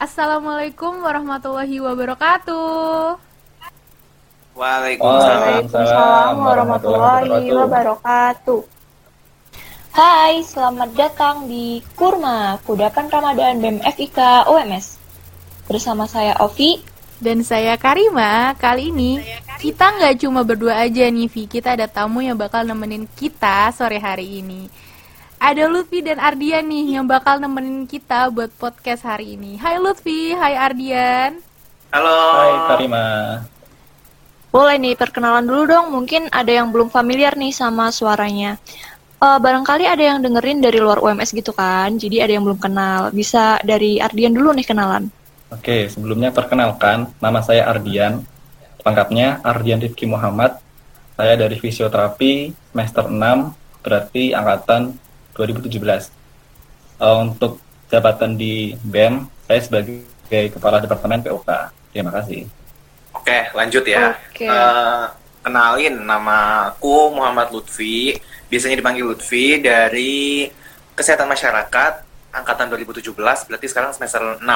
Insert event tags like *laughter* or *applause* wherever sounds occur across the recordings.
Assalamualaikum warahmatullahi wabarakatuh. Waalaikumsalam warahmatullahi wabarakatuh. Hai, selamat datang di Kurma, Kudapan Ramadan BEM FIK UMS. Bersama saya Ovi Dan saya Karima, kali ini kita nggak cuma berdua aja nih Vi, kita ada tamu yang bakal nemenin kita sore hari ini. Ada Lutfi dan Ardian nih yang bakal nemenin kita buat podcast hari ini. Hai Lutfi, hai Ardian. Halo. Hai Karima. Boleh nih perkenalan dulu dong, mungkin ada yang belum familiar nih sama suaranya. Uh, barangkali ada yang dengerin dari luar UMS gitu kan, jadi ada yang belum kenal. Bisa dari Ardian dulu nih kenalan. Oke, sebelumnya perkenalkan, nama saya Ardian. Lengkapnya Ardian Rifki Muhammad. Saya dari fisioterapi semester 6, berarti angkatan 2017. Uh, untuk jabatan di BEM, saya sebagai Kepala Departemen POK. Terima kasih. Oke, lanjut ya. Oke. Eh, kenalin, nama aku Muhammad Lutfi. Biasanya dipanggil Lutfi dari Kesehatan Masyarakat angkatan 2017, berarti sekarang semester 6.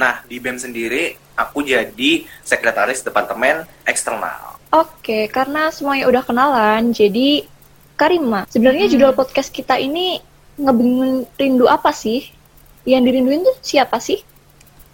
Nah, di BEM sendiri aku jadi sekretaris departemen eksternal. Oke, karena semuanya udah kenalan, jadi Karima, sebenarnya judul podcast kita ini ngebingin rindu apa sih? Yang dirinduin tuh siapa sih?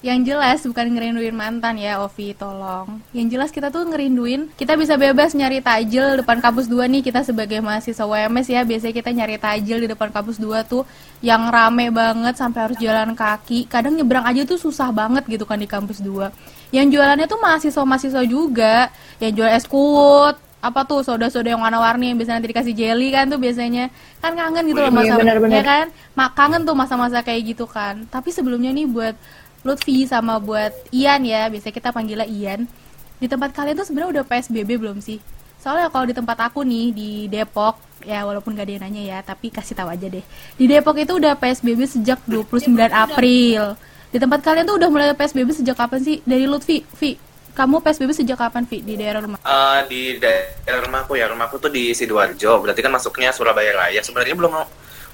Yang jelas bukan ngerinduin mantan ya Ovi, tolong. Yang jelas kita tuh ngerinduin, kita bisa bebas nyari tajil depan kampus 2 nih kita sebagai mahasiswa WMS ya. Biasanya kita nyari tajil di depan kampus 2 tuh yang rame banget sampai harus jalan kaki. Kadang nyebrang aja tuh susah banget gitu kan di kampus 2. Yang jualannya tuh mahasiswa-mahasiswa juga, yang jual es kuot, apa tuh soda-soda yang warna-warni yang biasanya nanti dikasih jelly kan tuh biasanya. Kan kangen gitu loh Iya, masa benar-benar. ya kan? Mak kangen tuh masa-masa kayak gitu kan. Tapi sebelumnya nih buat Lutfi sama buat Ian ya biasanya kita panggilnya Ian. Di tempat kalian tuh sebenarnya udah PSBB belum sih? Soalnya kalau di tempat aku nih di Depok ya walaupun gak ada yang nanya ya tapi kasih tahu aja deh. Di Depok itu udah PSBB sejak *laughs* 29 April. Di tempat kalian tuh udah mulai PSBB sejak kapan sih? Dari Lutfi Vi kamu PSBB sejak kapan Vi di daerah rumah Eh, di daerah rumahku ya, rumahku tuh di Sidoarjo, berarti kan masuknya Surabaya Raya. Sebenarnya belum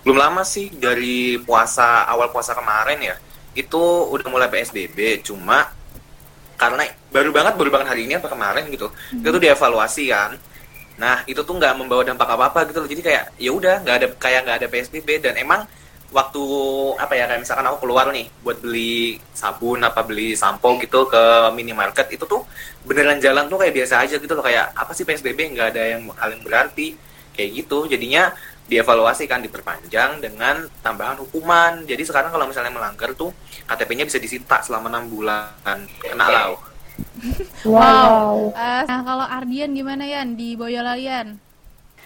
belum lama sih dari puasa awal puasa kemarin ya. Itu udah mulai PSBB, cuma karena baru banget baru banget hari ini apa kemarin gitu. Itu tuh dievaluasi kan. Nah, itu tuh nggak membawa dampak apa-apa gitu loh. Jadi kayak ya udah nggak ada kayak nggak ada PSBB dan emang waktu apa ya kayak misalkan aku keluar nih buat beli sabun apa beli sampo gitu ke minimarket itu tuh beneran jalan tuh kayak biasa aja gitu loh. Kayak apa sih PSBB nggak ada yang hal yang berarti. Kayak gitu. Jadinya dievaluasi kan diperpanjang dengan tambahan hukuman. Jadi sekarang kalau misalnya melanggar tuh KTP-nya bisa disita selama enam bulan. Kena lau. *laughs* Wow. Eh, nah kalau Ardian gimana Yan? Di Boyolalian?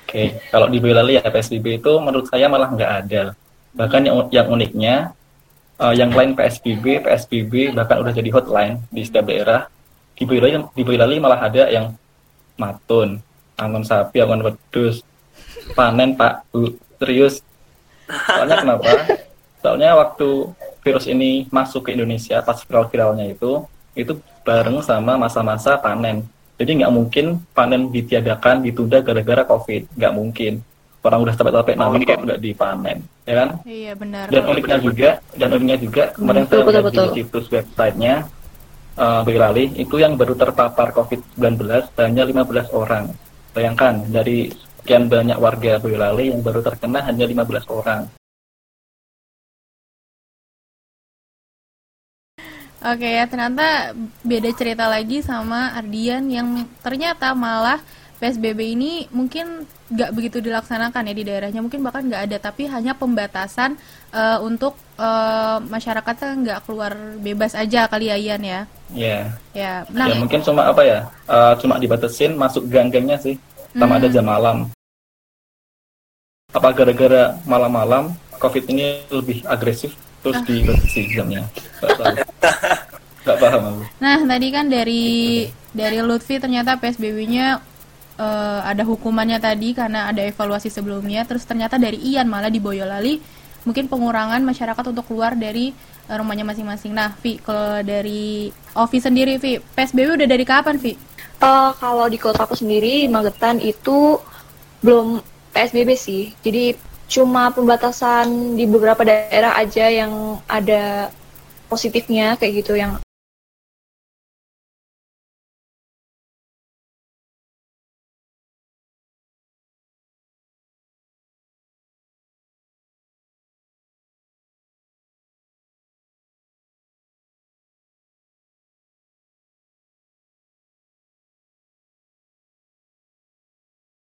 Oke, kalau di Boyolali ya PSBB itu menurut saya malah nggak ada. Bahkan yang, yang uniknya, eh, yang lain PSBB, PSBB bahkan udah jadi hotline di setiap daerah. Di Boyolali, di Boyolali malah ada yang matun, angon sapi, angon wedus, panen pak, Bu. serius. Soalnya kenapa? Soalnya waktu virus ini masuk ke Indonesia pas viral-viralnya itu, itu bareng sama masa-masa panen. Jadi nggak mungkin panen ditiadakan, ditunda gara-gara COVID. Nggak mungkin. Orang udah capek-capek nanam kok nggak dipanen, ya kan? Iya benar. Dan uniknya juga, dan uniknya juga kemarin Betul, saya betul, lihat betul. di situs websitenya uh, Boyolali itu yang baru terpapar COVID-19 hanya 15 orang. Bayangkan dari sekian banyak warga Boyolali yang baru terkena hanya 15 orang. Oke ya ternyata beda cerita lagi sama Ardian yang ternyata malah PSBB ini mungkin nggak begitu dilaksanakan ya di daerahnya mungkin bahkan nggak ada tapi hanya pembatasan eh, untuk eh, masyarakatnya nggak keluar bebas aja kali ya Ian ya Ya, ya nah ya mungkin cuma apa ya? uh, cuma dibatasin masuk gang-gangnya sih, sama ada jam malam. Apa gara-gara malam-malam COVID ini lebih agresif terus dibatasi jamnya? *laughs* Nggak paham aku. Nah, tadi kan dari dari Lutfi ternyata PSBB-nya eh, ada hukumannya tadi karena ada evaluasi sebelumnya. Terus ternyata dari Ian malah di Boyolali mungkin pengurangan masyarakat untuk keluar dari eh, rumahnya masing-masing. Nah, Vi, kalau dari Ovi sendiri, Vi, PSBB udah dari kapan, Vi? Eh, kalau di kota aku sendiri, di Magetan itu belum PSBB sih. Jadi cuma pembatasan di beberapa daerah aja yang ada positifnya kayak gitu yang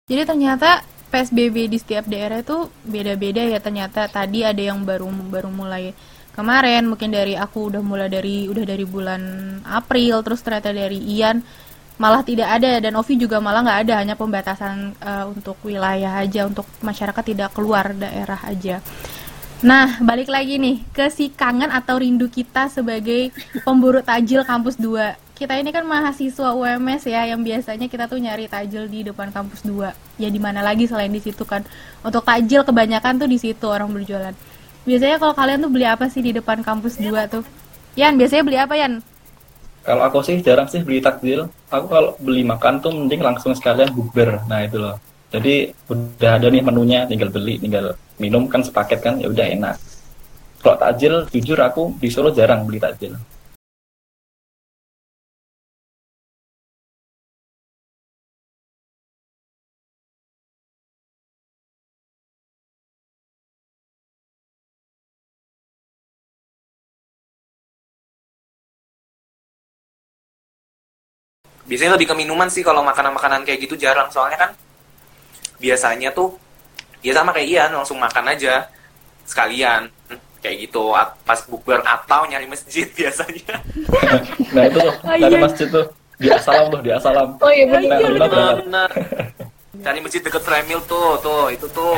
Jadi ternyata PSBB di setiap daerah itu beda-beda ya ternyata. Tadi ada yang baru baru mulai kemarin, mungkin dari aku udah mulai dari udah dari bulan April, terus ternyata dari Ian malah tidak ada dan Ovi juga malah nggak ada hanya pembatasan uh, untuk wilayah aja untuk masyarakat tidak keluar daerah aja. Nah, balik lagi nih ke si kangen atau rindu kita sebagai pemburu tajil kampus 2 kita ini kan mahasiswa UMS ya yang biasanya kita tuh nyari tajil di depan kampus 2 ya di mana lagi selain di situ kan. Untuk tajil kebanyakan tuh di situ orang berjualan. Biasanya kalau kalian tuh beli apa sih di depan kampus 2 tuh? Yan biasanya beli apa Yan? Kalau aku sih jarang sih beli takjil. Aku kalau beli makan tuh mending langsung sekalian bukber. Nah itu loh. Jadi udah ada nih menunya tinggal beli tinggal minum kan sepaket kan ya udah enak. Kalau takjil jujur aku di Solo jarang beli takjil biasanya lebih ke minuman sih kalau makanan-makanan kayak gitu jarang. Soalnya kan biasanya tuh ya sama kayak Ian langsung makan aja sekalian kayak gitu. Pas bukber atau nyari masjid *laughs* biasanya. *laughs* Nah itu tuh oh, iya. masjid tuh di asalam tuh di asalam oh iya benar benar, benar. cari masjid deket Fremil tuh tuh itu tuh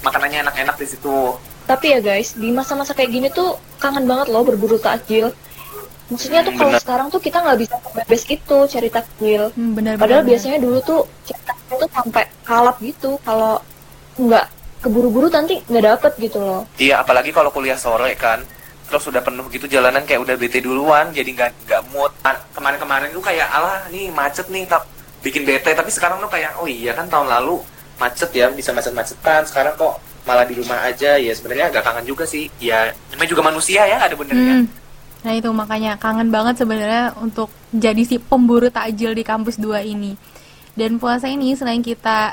makanannya enak-enak di situ. Tapi ya guys di masa-masa kayak gini tuh kangen banget loh berburu takjil. Maksudnya tuh kalau sekarang tuh kita nggak bisa bebas gitu cari takjil hmm, bener, padahal bener. biasanya dulu tuh cari takjil tuh sampai kalap gitu. Kalau nggak keburu-buru nanti nggak dapet gitu loh. Iya apalagi kalau kuliah sore kan terus sudah penuh gitu jalanan kayak udah bete duluan jadi nggak nggak mood. Nah, kemarin-kemarin tuh kayak alah nih macet nih tak bikin bete. Tapi sekarang tuh kayak oh iya kan tahun lalu macet ya bisa macet-macetan sekarang kok malah di rumah aja. Ya sebenarnya agak kangen juga sih. Ya namanya juga manusia ya ada benernya. Hmm Nah itu makanya kangen banget sebenarnya untuk jadi si pemburu takjil di kampus 2 ini. Dan puasa ini selain kita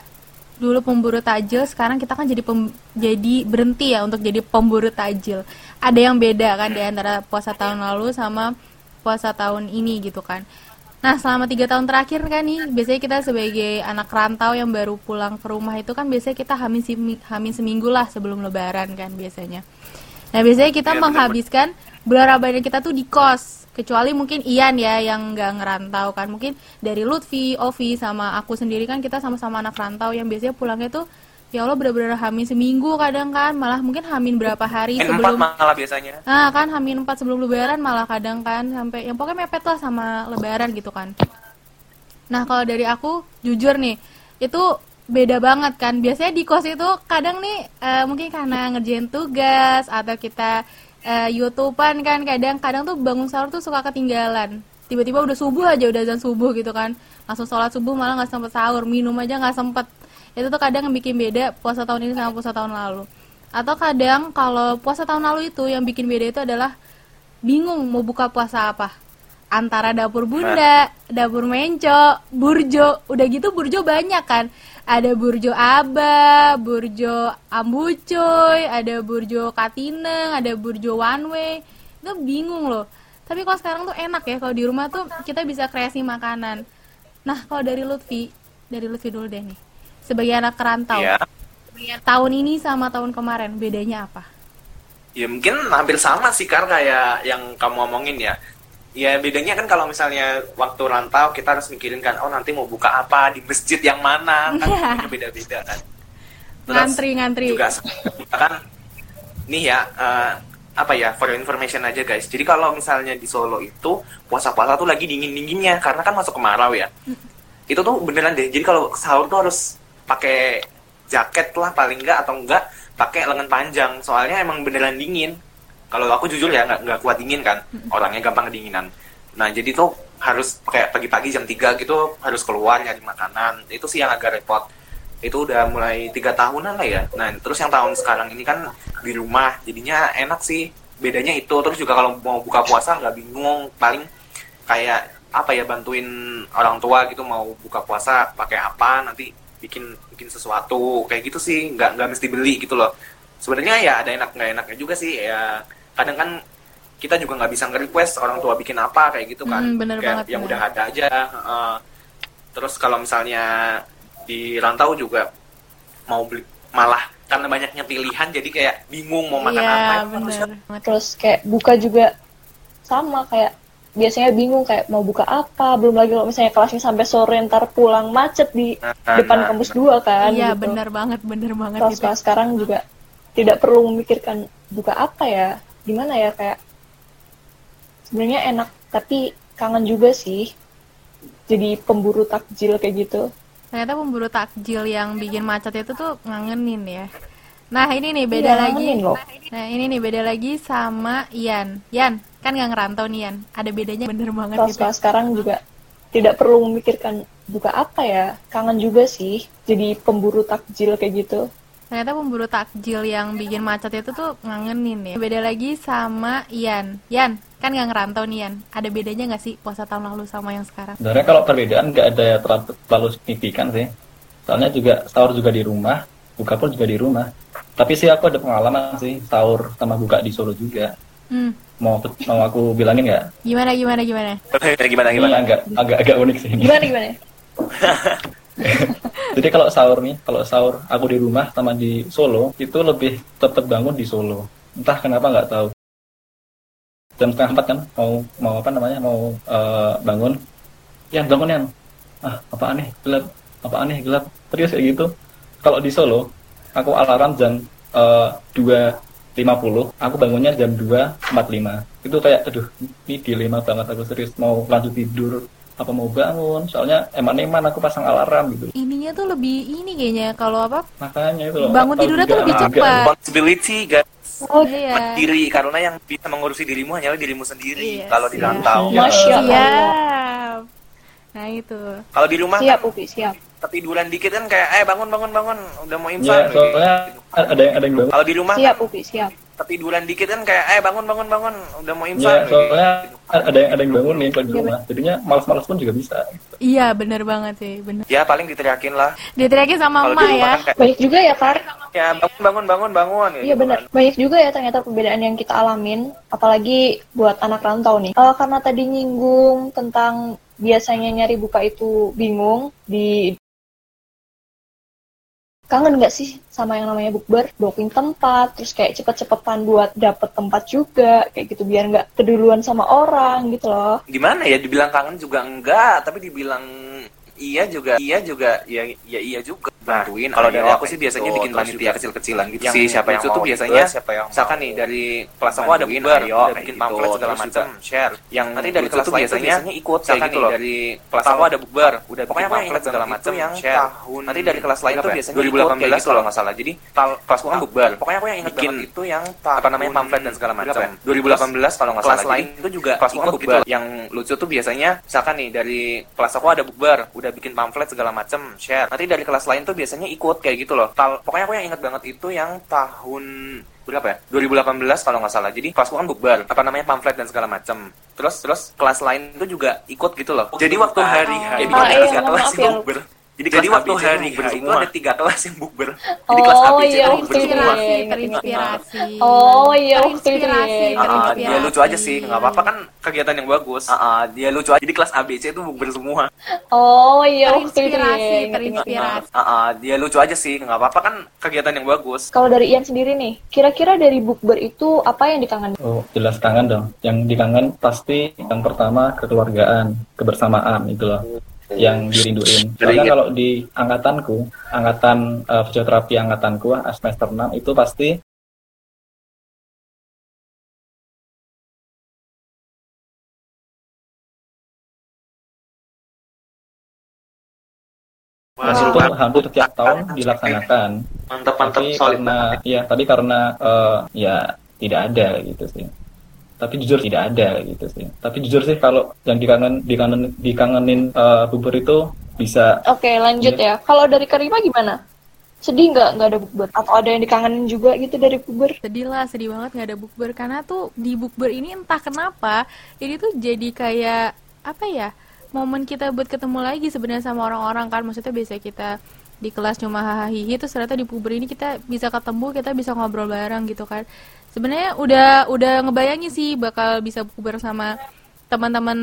dulu pemburu takjil, sekarang kita kan jadi pem, jadi berhenti ya untuk jadi pemburu takjil. Ada yang beda kan di antara puasa tahun lalu sama puasa tahun ini gitu kan. Nah selama tiga tahun terakhir kan nih biasanya kita sebagai anak rantau yang baru pulang ke rumah itu kan biasanya kita hamin, hamin seminggu lah sebelum lebaran kan biasanya. Nah biasanya kita ya, menghabiskan Ramadan kita tuh di kos. Kecuali mungkin Ian ya yang nggak ngerantau kan. Mungkin dari Lutfi, Ovi sama aku sendiri kan kita sama-sama anak rantau yang biasanya pulangnya tuh ya Allah bener-bener hamin seminggu kadang kan. Malah mungkin hamin berapa hari Hamin sebelum malah biasanya. Nah kan hamin empat sebelum lebaran malah kadang kan. Sampai yang pokoknya mepet lah sama lebaran gitu kan. Nah kalau dari aku jujur nih itu beda banget kan. Biasanya di kos itu kadang nih uh, mungkin karena ngerjain tugas atau kita uh, YouTubean kan kadang-kadang tuh bangun sahur tuh suka ketinggalan. Tiba-tiba udah subuh aja udah azan subuh gitu kan. Langsung sholat subuh malah nggak sempet sahur minum aja nggak sempet. Itu tuh kadang yang bikin beda puasa tahun ini sama puasa tahun lalu. Atau kadang kalau puasa tahun lalu itu yang bikin beda itu adalah bingung mau buka puasa apa antara dapur bunda, dapur menco, burjo, udah gitu burjo banyak kan ada burjo aba, burjo ambucoy, ada burjo katineng, ada burjo one way. Itu bingung loh. Tapi kalau sekarang tuh enak ya kalau di rumah tuh kita bisa kreasi makanan. Nah, kalau dari Lutfi, dari Lutfi dulu deh nih. Sebagai anak kerantau. Yeah. Tahun ini sama tahun kemarin bedanya apa? Ya mungkin hampir sama sih Kar kayak yang kamu omongin ya ya bedanya kan kalau misalnya waktu rantau kita harus mikirin kan oh nanti mau buka apa di masjid yang mana? Kan yeah. beda-beda kan. Terus ngantri ngantri. juga kan nih ya uh, apa ya for information aja guys. Jadi kalau misalnya di Solo itu puasa-puasa tuh lagi dingin-dinginnya karena kan masuk kemarau ya. Mm. itu tuh beneran deh. Jadi kalau sahur tuh harus pakai jaket lah paling enggak atau enggak pakai lengan panjang. Soalnya emang beneran dingin kalau aku jujur ya nggak nggak kuat dingin kan. Orangnya gampang kedinginan. Nah jadi tuh harus kayak pagi-pagi jam 3 gitu harus keluar nyari makanan. Itu sih yang agak repot. Itu udah mulai tiga tahunan lah ya. Nah terus yang tahun sekarang ini kan di rumah jadinya enak sih. Bedanya itu terus juga kalau mau buka puasa nggak bingung. Paling kayak apa ya bantuin orang tua gitu mau buka puasa pakai apa nanti bikin bikin sesuatu. Kayak gitu sih nggak nggak mesti beli gitu loh sebenarnya ya ada enak nggak enaknya juga sih ya kadang kan kita juga nggak bisa nge-request orang tua bikin apa kayak gitu kan Hmm, bener kayak banget, yang bener. udah ada aja heeh. terus kalau misalnya di rantau juga mau beli malah karena banyaknya pilihan jadi kayak bingung mau makan Iya, apa bener. terus kayak buka juga sama kayak biasanya bingung kayak mau buka apa belum lagi kalau misalnya kelasnya sampai sore ntar pulang macet di Nah, depan nah, kampus dua kan Iya, gitu. bener banget, bener banget kelas gitu. sekarang juga tidak perlu memikirkan buka apa ya gimana ya kayak sebenarnya enak tapi kangen juga sih jadi pemburu takjil kayak gitu Ternyata pemburu takjil yang bikin macet itu tuh ngangenin ya. Nah ini nih beda Iya, lagi. loh. Nah ini nih beda lagi sama Ian. Ian kan nggak ngerantau nih Ian. Ada bedanya bener banget kelas gitu. sekarang juga tidak perlu memikirkan buka apa ya kangen juga sih jadi pemburu takjil kayak gitu Ternyata pemburu takjil yang bikin macet itu tuh ngangenin ya. Beda lagi sama Ian. Ian kan nggak ngerantau nih Ian. Ada bedanya nggak sih puasa tahun lalu sama yang sekarang? Sebenarnya kalau perbedaan nggak ada yang terlalu, terlalu signifikan sih. Soalnya juga sahur juga di rumah, buka pun juga di rumah. Tapi sih aku ada pengalaman sih sahur sama buka di Solo juga. Hmm. Mau mau aku bilangin nggak? Gimana gimana gimana? gimana Ini agak agak agak unik sih. ini. gimana gimana *laughs* *laughs* Jadi kalau sahur nih, kalau sahur aku di rumah sama di Solo itu lebih tetap bangun di Solo. Entah kenapa nggak tahu. Jam setengah empat kan mau mau apa namanya mau eh, bangun. Yan bangun Yan. Ah apa aneh gelap. Apa aneh gelap. Serius kayak gitu. Kalau di Solo aku alarm jam eh, dua lima puluh. Aku bangunnya jam dua empat lima. Itu kayak aduh ini dilema banget aku serius mau lanjut tidur apa mau bangun soalnya eman-eman aku pasang alarm gitu Ininya tuh lebih ini kayaknya kalau apa? makanya itu loh, Bangun tidurnya tuh lebih cepat. responsibility guys oh Iya. diri karena yang bisa mengurusi dirimu hanyalah dirimu sendiri Iya, kalau di rantau Iya. masya allah Siap. Nah itu. kalau di rumah siap kan Upi siap ketiduran dikit kan kayak eh bangun bangun bangun udah mau Iya, imsak soalnya ada yang ada yang bangun. kalau di rumah siap Upi siap ketiduran dikit kan kayak eh bangun bangun bangun udah mau Iya, imsak soalnya ada yang ada yang bangun nih kalau di rumah. Jadinya malas-malas pun juga bisa. Iya bener banget sih, bener. ya paling diteriakin lah Diteriakin sama emak rumah ya. kan kayak banyak juga ya Kar ya bangun bangun bangun bangun Iya benar. Banyak juga ya ternyata perbedaan yang kita alamin, apalagi buat anak rantau nih. Eh, karena tadi nyinggung tentang biasanya nyari buka itu bingung di kangen nggak sih sama yang namanya bukber? Booking tempat terus kayak cepet-cepetan buat dapet tempat juga kayak gitu biar nggak keduluan sama orang gitu loh. Gimana ya dibilang kangen juga enggak tapi dibilang iya juga iya juga ya ya iya juga baruin kalau dari aku sih biasanya bikin panitia kecil-kecilan gitu Yang sih siapa yang lucu tuh biasanya siapa yang misalkan nih dari kelas aku ada ayo, udah bikin gitu. pamflet segala macam share yang nanti dari kelas lain biasanya biasanya ikut kayak gitu loh dari kelas aku ada bukber udah bikin aku pamflet segala macam itu yang share tahun nanti dari kelas lain tuh ya? biasanya 2018 kalau nggak salah jadi kelas aku kan bukber Pokoknya aku yang ingat bikin itu yang apa namanya pamflet dan segala macam. ya? 2018 kalau nggak Kelas salah. lain Jadi, itu juga kelas gitu bukber. loh. Yang lucu tuh biasanya misalkan nih dari kelas aku ada bukber, udah bikin pamflet segala macam, share. Nanti dari kelas lain tuh biasanya ikut kayak gitu loh. Tal- pokoknya aku yang ingat banget itu yang tahun berapa ya? 2018 kalau nggak salah. Jadi kelasku kan bukber, apa namanya pamflet dan segala macam. Terus terus kelas lain tuh juga ikut gitu loh. Jadi waktu hari Oh. Jadi Ah, ada iya, kelas ya. Jadi, Jadi kelas waktu ABC hari H itu ada tiga kelas yang bukber. Jadi kelas Oh, ABC iya, bukber semua. dia. Terinspirasi. Oh, iya, waktu terinspirasi, terinspirasi. dia lucu aja sih, nggak apa-apa kan kegiatan yang bagus. Ah, ah, dia lucu aja. Jadi kelas ABC itu bukber semua. oh iya waktu ya. Terinspirasi, terinspirasi. Ah, ah, dia lucu aja sih, nggak apa-apa kan kegiatan yang bagus. Kalau dari Ian sendiri nih, kira-kira dari bukber itu apa yang dikangen? Oh, jelas kangen dong. Yang dikangen pasti yang pertama kekeluargaan, kebersamaan itu loh. Yang dirinduin. Soalnya Jadi- kalau di angkatanku, angkatan eh, fisioterapi angkatanku ah, semester 6 itu pasti itu hampir setiap tahun dilaksanakan. Mantap, mantap, tapi solid karena ya tapi karena eh, ya tidak ada gitu sih tapi jujur tidak ada gitu sih tapi jujur sih kalau yang dikangen dikangen dikangenin eh, bubur itu bisa Oke lanjut ya. Kalau dari Karima gimana? Sedih nggak nggak ada bukber? Atau ada yang dikangenin juga gitu dari bukber? sedih lah sedih banget nggak ada bukber karena tuh di bukber ini entah kenapa ini tuh jadi kayak apa ya momen kita buat ketemu lagi sebenarnya sama orang-orang kan maksudnya biasa kita di kelas cuma hahaha terus ternyata di bukber ini kita bisa ketemu kita bisa ngobrol bareng gitu kan sebenarnya udah udah ngebayangin sih bakal bisa bukber sama teman-teman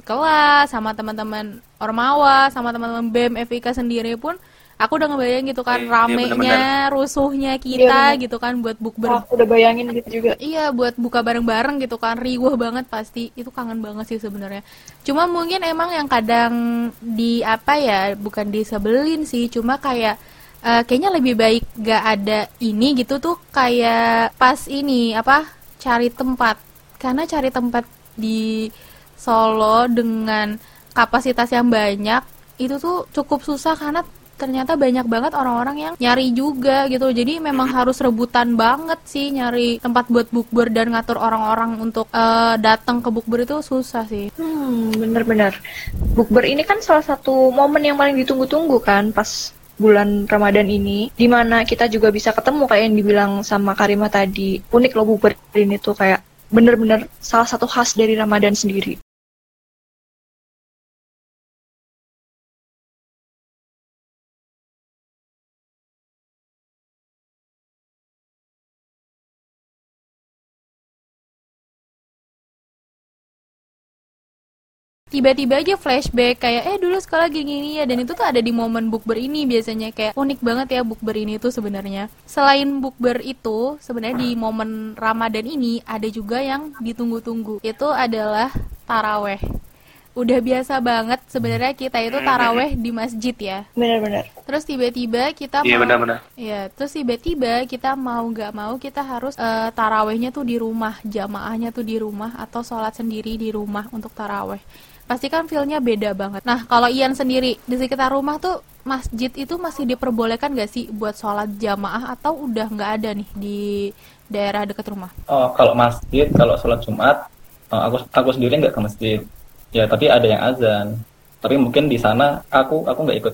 kelas sama teman-teman ormawa sama teman-teman BEM FIK sendiri pun aku udah ngebayang gitu kan Iya, iya, ramenya rusuhnya Iya, kita gitu kan buat bukber Aku udah bayangin gitu juga. Iya buat buka bareng-bareng gitu kan riuh banget pasti itu kangen banget sih sebenarnya. Cuma mungkin emang yang kadang di apa ya bukan disebelin sih cuma kayak eh, kayaknya lebih baik gak ada ini gitu tuh kayak pas ini apa cari tempat. Karena cari tempat di Solo dengan kapasitas yang banyak itu tuh cukup susah karena ternyata banyak banget orang-orang yang nyari juga gitu. Jadi memang harus rebutan banget sih nyari tempat buat bukber dan ngatur orang-orang untuk eh, datang ke bukber itu susah sih. Hmm, bener-bener. Bukber ini kan salah satu momen yang paling ditunggu-tunggu kan pas bulan Ramadan ini, di mana kita juga bisa ketemu kayak yang dibilang sama Karima tadi. Unik loh bukber ini tuh kayak bener-bener salah satu khas dari Ramadan sendiri. Tiba-tiba aja flashback kayak eh dulu sekolah gini-gini ya dan itu tuh ada di momen bukber ini biasanya kayak unik banget ya bukber ini tuh sebenarnya selain bukber itu sebenarnya di momen Ramadan ini ada juga yang ditunggu-tunggu itu adalah taraweh udah biasa banget sebenarnya kita itu taraweh di masjid ya Bener-bener. terus tiba-tiba kita Iya mau benar-benar. Ya, terus tiba-tiba kita mau nggak mau kita harus eh, tarawehnya tuh di rumah, jamaahnya tuh di rumah atau sholat sendiri di rumah untuk taraweh. Pasti kan feelnya beda banget. Nah, kalau Ian sendiri di sekitar rumah tuh masjid itu masih diperbolehkan nggak sih buat sholat jamaah atau udah nggak ada nih di daerah dekat rumah? Oh, kalau masjid, kalau sholat Jumat, eh, aku aku sendiri nggak ke masjid. Ya, tapi ada yang azan. Tapi mungkin di sana aku aku nggak ikut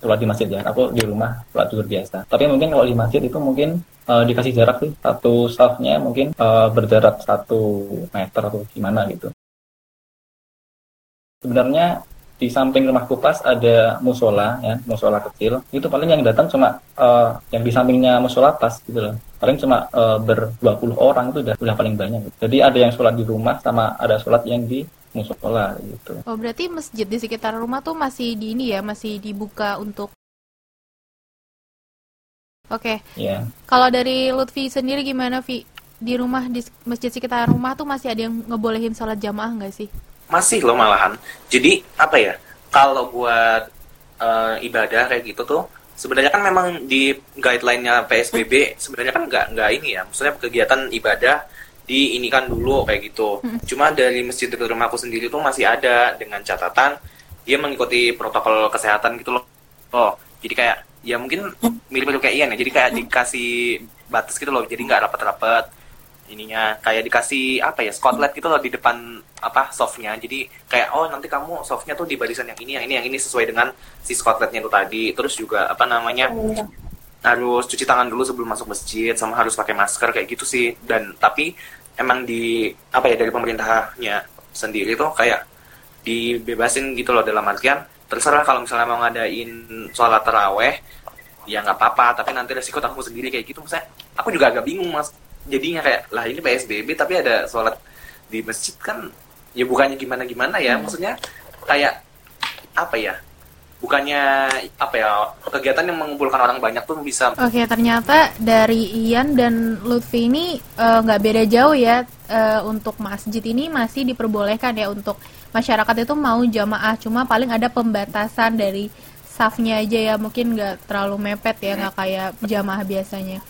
sholat, di masjid ya. Aku di rumah sholat zuhur biasa. Tapi mungkin kalau di masjid itu mungkin eh, dikasih jarak sih. Satu safnya mungkin eh, berjarak satu meter atau gimana gitu. Sebenarnya di samping rumahku pas ada musola ya, musola kecil. Itu paling yang datang cuma eh, yang di sampingnya musola pas gitu loh. Paling cuma eh, ber 20 orang itu udah udah paling banyak. gitu. Jadi ada yang sholat di rumah sama ada sholat yang di musola gitu. Oh, berarti masjid di sekitar rumah tuh masih di ini ya, masih dibuka untuk Oke, Ya. Kalau dari Lutfi sendiri gimana, Vi? Di rumah, di masjid sekitar rumah tuh masih ada yang ngebolehin sholat jamaah nggak sih? Masih loh malahan. Jadi apa ya? Kalau buat eh, ibadah kayak gitu tuh sebenarnya kan memang di guideline-nya PSBB sebenarnya kan nggak nggak ini ya. Maksudnya kegiatan ibadah di ini kan dulu kayak gitu. Cuma dari masjid dekat rumahku sendiri tuh masih ada dengan catatan dia mengikuti protokol kesehatan gitu loh. Oh, jadi kayak ya mungkin mirip-mirip kayak Ian ya. Jadi kayak dikasih batas gitu loh. Jadi nggak rapat-rapat ininya kayak dikasih apa ya spotlight gitu loh di depan apa softnya. Jadi kayak oh nanti kamu softnya tuh di barisan yang ini yang ini yang ini sesuai dengan si spotlightnya itu tadi. Terus juga apa namanya harus cuci tangan dulu sebelum masuk masjid sama harus pakai masker kayak gitu sih. Dan tapi emang di apa ya dari pemerintahnya sendiri tuh kayak dibebasin gitu loh dalam artian terserah kalau misalnya mau ngadain sholat taraweh ya nggak apa-apa. Tapi nanti resiko tanggung sendiri kayak gitu misalnya aku juga agak bingung mas jadinya kayak lah ini PSBB tapi ada sholat di masjid kan ya bukannya gimana gimana ya maksudnya kayak apa ya bukannya apa ya kegiatan yang mengumpulkan orang banyak tuh bisa. Oke, ternyata dari Ian dan Lutfi ini eh, nggak beda jauh ya eh, untuk masjid ini masih diperbolehkan ya untuk masyarakat itu mau jamaah, cuma paling ada pembatasan dari safnya aja ya, mungkin nggak terlalu mepet ya, nggak kayak jamaah biasanya.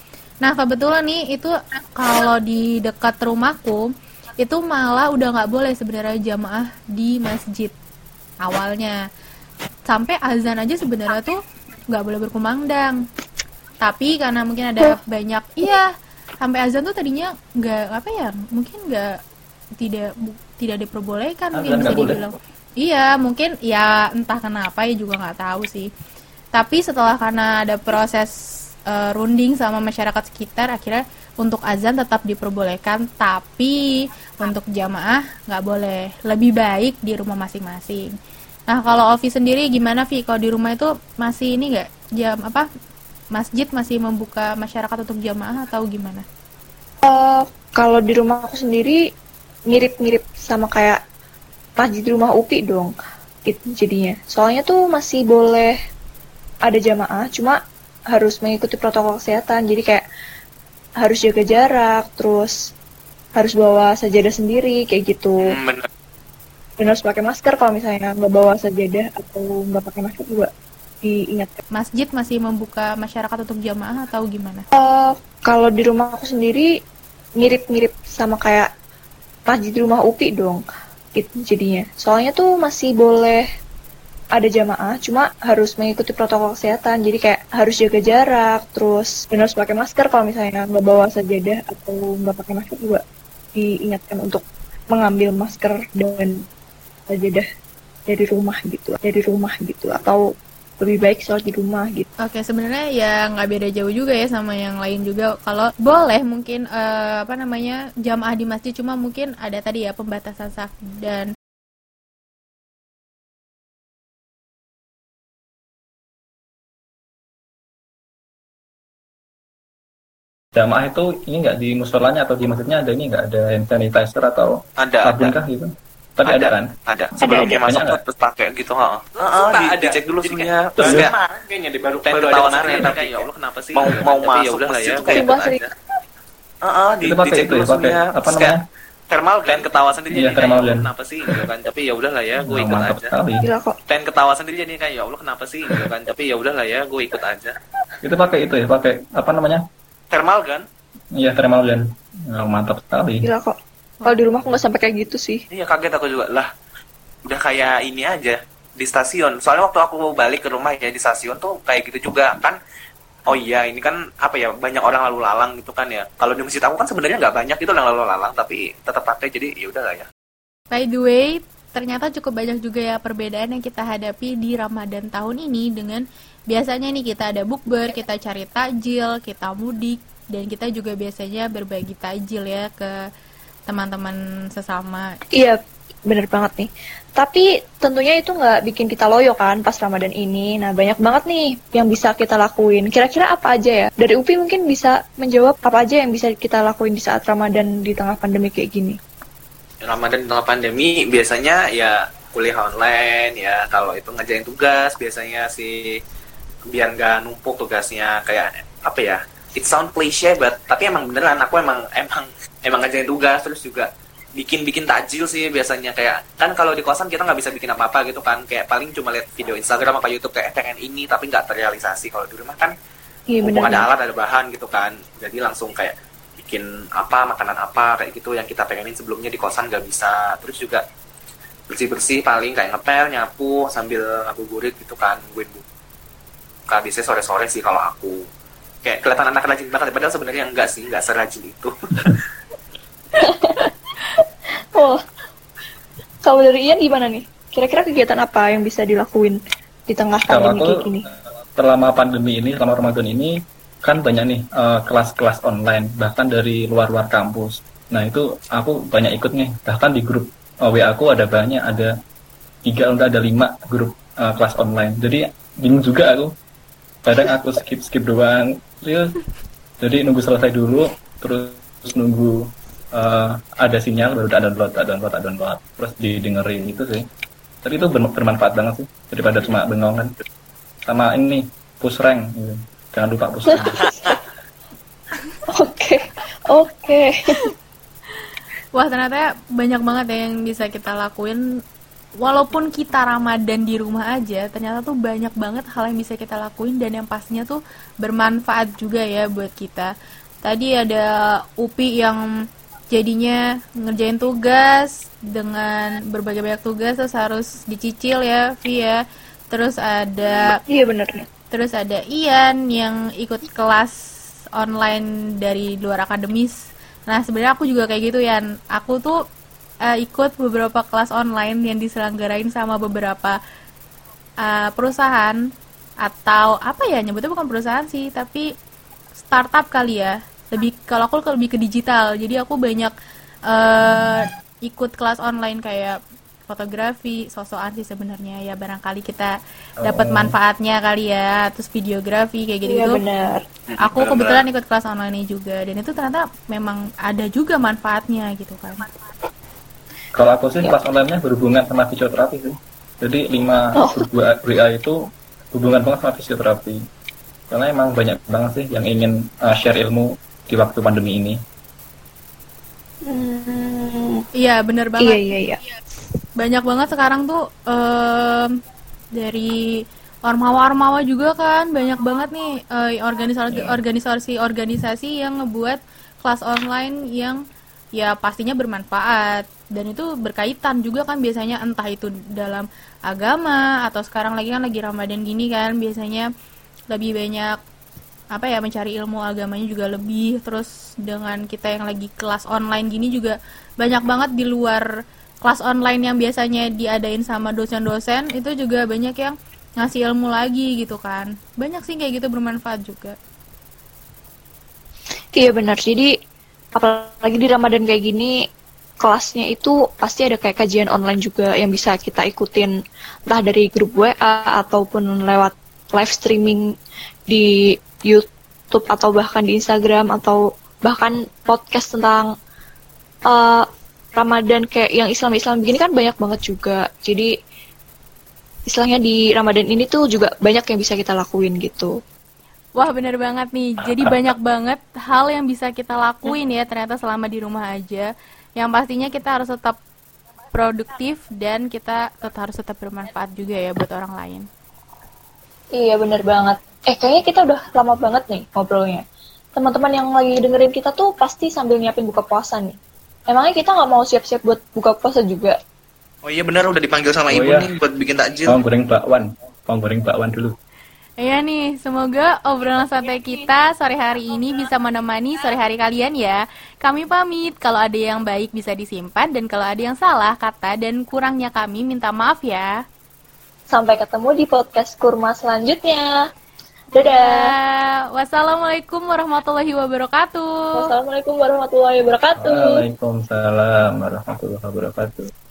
Nah kebetulan nih itu kalau di dekat rumahku itu malah udah nggak boleh sebenarnya jamaah di masjid awalnya. Sampai azan aja sebenarnya tuh nggak boleh berkumandang. Tapi karena mungkin ada banyak iya sampai azan tuh tadinya nggak apa ya mungkin nggak tidak bu- tidak diperbolehkan mungkin bisa nggak boleh? dibilang. Iya mungkin ya entah kenapa ya juga nggak tahu sih. Tapi setelah karena ada proses eh, runding sama masyarakat sekitar akhirnya untuk azan tetap diperbolehkan tapi untuk jamaah nggak boleh. Lebih baik di rumah masing-masing. Nah kalau Ovi sendiri gimana Vi? Kalau di rumah itu masih ini nggak? Jam apa? Masjid masih membuka masyarakat untuk jamaah atau gimana? Eh, kalau di rumah aku sendiri mirip-mirip sama kayak masjid di rumah Upi dong. Gitu jadinya. Soalnya tuh masih boleh ada jamaah, cuma harus mengikuti protokol kesehatan. Jadi kayak harus jaga jarak, terus harus bawa sajadah sendiri kayak gitu. Hmm, bener. Dan harus pakai masker kalau misalnya nggak bawa sajadah atau nggak pakai masker juga diingatkan. masjid masih membuka masyarakat untuk jamaah atau gimana Eh, kalau di rumah aku sendiri mirip-mirip sama kayak masjid di rumah Upi dong. Gitu jadinya. Soalnya tuh masih boleh ada jamaah, cuma harus mengikuti protokol kesehatan. Jadi kayak harus jaga jarak, terus dan harus pakai masker kalau misalnya nggak bawa sajadah atau nggak pakai masker juga diingatkan untuk mengambil masker dan sajadah dari rumah gitu, dari rumah gitu atau lebih baik sholat di rumah gitu. Oke, sebenarnya ya nggak beda jauh juga ya sama yang lain juga. Kalau boleh mungkin eh, apa namanya jamaah di masjid, cuma mungkin ada tadi ya pembatasan saf dan Jamaah itu ini nggak di musolanya atau di masjidnya ada ini nggak ada hand sanitizer atau Ada, sabun ada. kah gitu? Tapi ada, kan? Ada. Sebelumnya ada. masuk terus pakai gitu, ha. Heeh, Suka di, ada. dicek dulu suhunya. Terus kayak kayaknya di baru baru ketawa ada kemarin tapi kayak ya Allah kenapa sih mau Gitu mau Tapi ya masuk udah lah masjid ya tuh kayak sering. aja. Heeh, di, dicek dulu ya, pakai suhunya. apa namanya? thermal pengen ketawa sendiri Iya, jadi kayak ya kenapa sih gitu kan tapi ya udah lah ya gue Oh, ikut aja pengen ketawa sendiri jadi kayak ya Allah kenapa sih gitu kan tapi ya udah lah ya gue ikut aja Itu pakai itu ya, pakai apa namanya? Thermal kan Iya thermal gun. Oh, mantap sekali. Gila kok. Kalau di rumah aku nggak sampai kayak gitu sih. iya kaget aku juga lah udah kayak ini aja di stasiun soalnya waktu aku mau balik ke rumah ya di stasiun tuh kayak gitu juga kan oh iya ini kan apa ya banyak orang lalu lalang gitu kan ya kalau di masjid aku kan sebenarnya nggak banyak itu yang lalu lalang tapi tetap pakai jadi ya udah lah ya by the way ternyata cukup banyak juga ya perbedaan yang kita hadapi di Ramadan tahun ini dengan biasanya nih kita ada bukber, kita cari takjil, kita mudik dan kita juga biasanya berbagi takjil ya ke teman-teman sesama Iya, bener banget nih. Tapi tentunya itu nggak bikin kita loyo kan pas Ramadan ini. Nah, banyak banget nih yang bisa kita lakuin. Kira-kira apa aja ya? Dari UPI mungkin bisa menjawab apa aja yang bisa kita lakuin di saat Ramadan di tengah pandemi kayak gini. Ramadan di tengah pandemi biasanya ya kuliah online ya kalau itu ngerjain tugas biasanya sih biar nggak numpuk tugasnya kayak apa ya it sound cliche but tapi emang beneran aku emang emang emang ngerjain tugas terus juga bikin bikin takjil sih biasanya kayak kan kalau di kosan kita nggak bisa bikin apa apa gitu kan kayak paling cuma lihat video Instagram apa YouTube kayak pengen ini tapi nggak terrealisasi kalau di rumah kan Iya mumpung bener. ada alat ada bahan gitu kan jadi langsung kayak bikin apa makanan apa kayak gitu yang kita pengenin sebelumnya di kosan nggak bisa terus juga bersih bersih paling kayak ngepel nyapu sambil ngabuburit gitu kan gue buka biasanya sore sore sih kalau aku kayak kelihatan anak rajin banget padahal sebenarnya enggak sih nggak serajin itu *laughs* Oh. Kalau dari Ian gimana nih? Kira-kira kegiatan apa yang bisa dilakuin di tengah Kalau pandemi aku kayak gini? selama pandemi ini, selama Ramadan ini kan banyak nih eh, kelas-kelas online bahkan dari luar-luar kampus. Nah itu aku banyak ikut nih bahkan di grup eh, WA aku ada banyak ada tiga atau ada lima grup eh, kelas online. Jadi bingung juga aku. Kadang aku skip skip doang. Terus, jadi nunggu selesai dulu terus nunggu eh, ada sinyal baru tak download, tak download, tak download. Terus didengerin gitu sih. Tapi itu ber- bermanfaat banget sih daripada cuma bengong kan. Sama ini push rank. gitu. Jangan lupa push *laughs* rank. Oke, oke. Wah ternyata banyak banget ya yang bisa kita lakuin Walaupun kita Ramadan di rumah aja Ternyata tuh banyak banget hal yang bisa kita lakuin Dan yang pastinya tuh bermanfaat juga ya buat kita Tadi ada Upi yang jadinya ngerjain tugas Dengan berbagai banyak tugas terus harus dicicil ya Vi ya Terus ada Iya bener nih. Terus ada Ian yang ikut kelas online dari luar akademis. Nah, sebenarnya aku juga kayak gitu, Yan. Aku tuh eh, ikut beberapa kelas online yang diselenggarain sama beberapa eh, perusahaan atau apa ya nyebutnya bukan perusahaan sih, tapi startup kali ya. Lebih kalau aku lebih ke digital. Jadi aku banyak eh, ikut kelas online kayak fotografi sosokan sih sebenarnya. Ya barangkali kita dapat Oh. manfaatnya kali ya terus videografi kayak gitu Iya gitu benar. aku kebetulan ikut kelas online ini juga dan itu ternyata memang ada juga manfaatnya gitu kan Kalau aku sih Ya. kelas online-nya berhubungan sama fisioterapi sih. Jadi lima Oh. WA itu hubungan banget sama fisioterapi. Karena emang banyak banget sih yang ingin uh, share ilmu di waktu pandemi ini. Hmm, iya bener iya banget iya iya. banyak banget sekarang tuh em, dari ormawa-ormawa juga kan banyak banget nih eh, organisasi organisasi organisasi yang ngebuat kelas online yang ya pastinya bermanfaat. Dan itu berkaitan juga kan biasanya entah itu dalam agama atau sekarang lagi kan lagi Ramadan gini kan biasanya lebih banyak apa ya mencari ilmu agamanya juga lebih. Terus dengan kita yang lagi kelas online gini juga banyak banget di luar kelas online yang biasanya diadain sama dosen-dosen itu juga banyak yang ngasih ilmu lagi gitu kan. Banyak sih kayak gitu bermanfaat juga. Iya benar. Jadi apalagi di Ramadan kayak gini kelasnya itu pasti ada kayak kajian online juga yang bisa kita ikutin entah dari grup WA ataupun lewat live streaming di YouTube atau bahkan di Instagram atau bahkan podcast tentang eh, Ramadan kayak yang Islam-Islam begini kan banyak banget juga. Jadi istilahnya di Ramadan ini tuh juga banyak yang bisa kita lakuin gitu. Wah bener banget nih, jadi banyak banget hal yang bisa kita lakuin ya ternyata selama di rumah aja Yang pastinya kita harus tetap produktif dan kita tetap harus tetap bermanfaat juga ya buat orang lain Iya bener banget. Eh kayaknya kita udah lama banget nih ngobrolnya. Teman-teman yang lagi dengerin kita tuh pasti sambil nyiapin buka puasa nih. Emangnya kita nggak mau siap-siap buat buka puasa juga? Oh iya benar udah dipanggil sama Oh ibu iya. nih buat bikin takjil. Mau goreng bakwan, mau goreng bakwan dulu. Iya nih, semoga obrolan santai kita sore hari ini bisa menemani sore hari kalian ya. Kami pamit, kalau ada yang baik bisa disimpan dan kalau ada yang salah kata dan kurangnya kami minta maaf ya. Sampai ketemu di podcast kurma selanjutnya. Dadah. Dadah. Wassalamualaikum warahmatullahi wabarakatuh. Wassalamualaikum warahmatullahi wabarakatuh. Waalaikumsalam warahmatullahi wabarakatuh.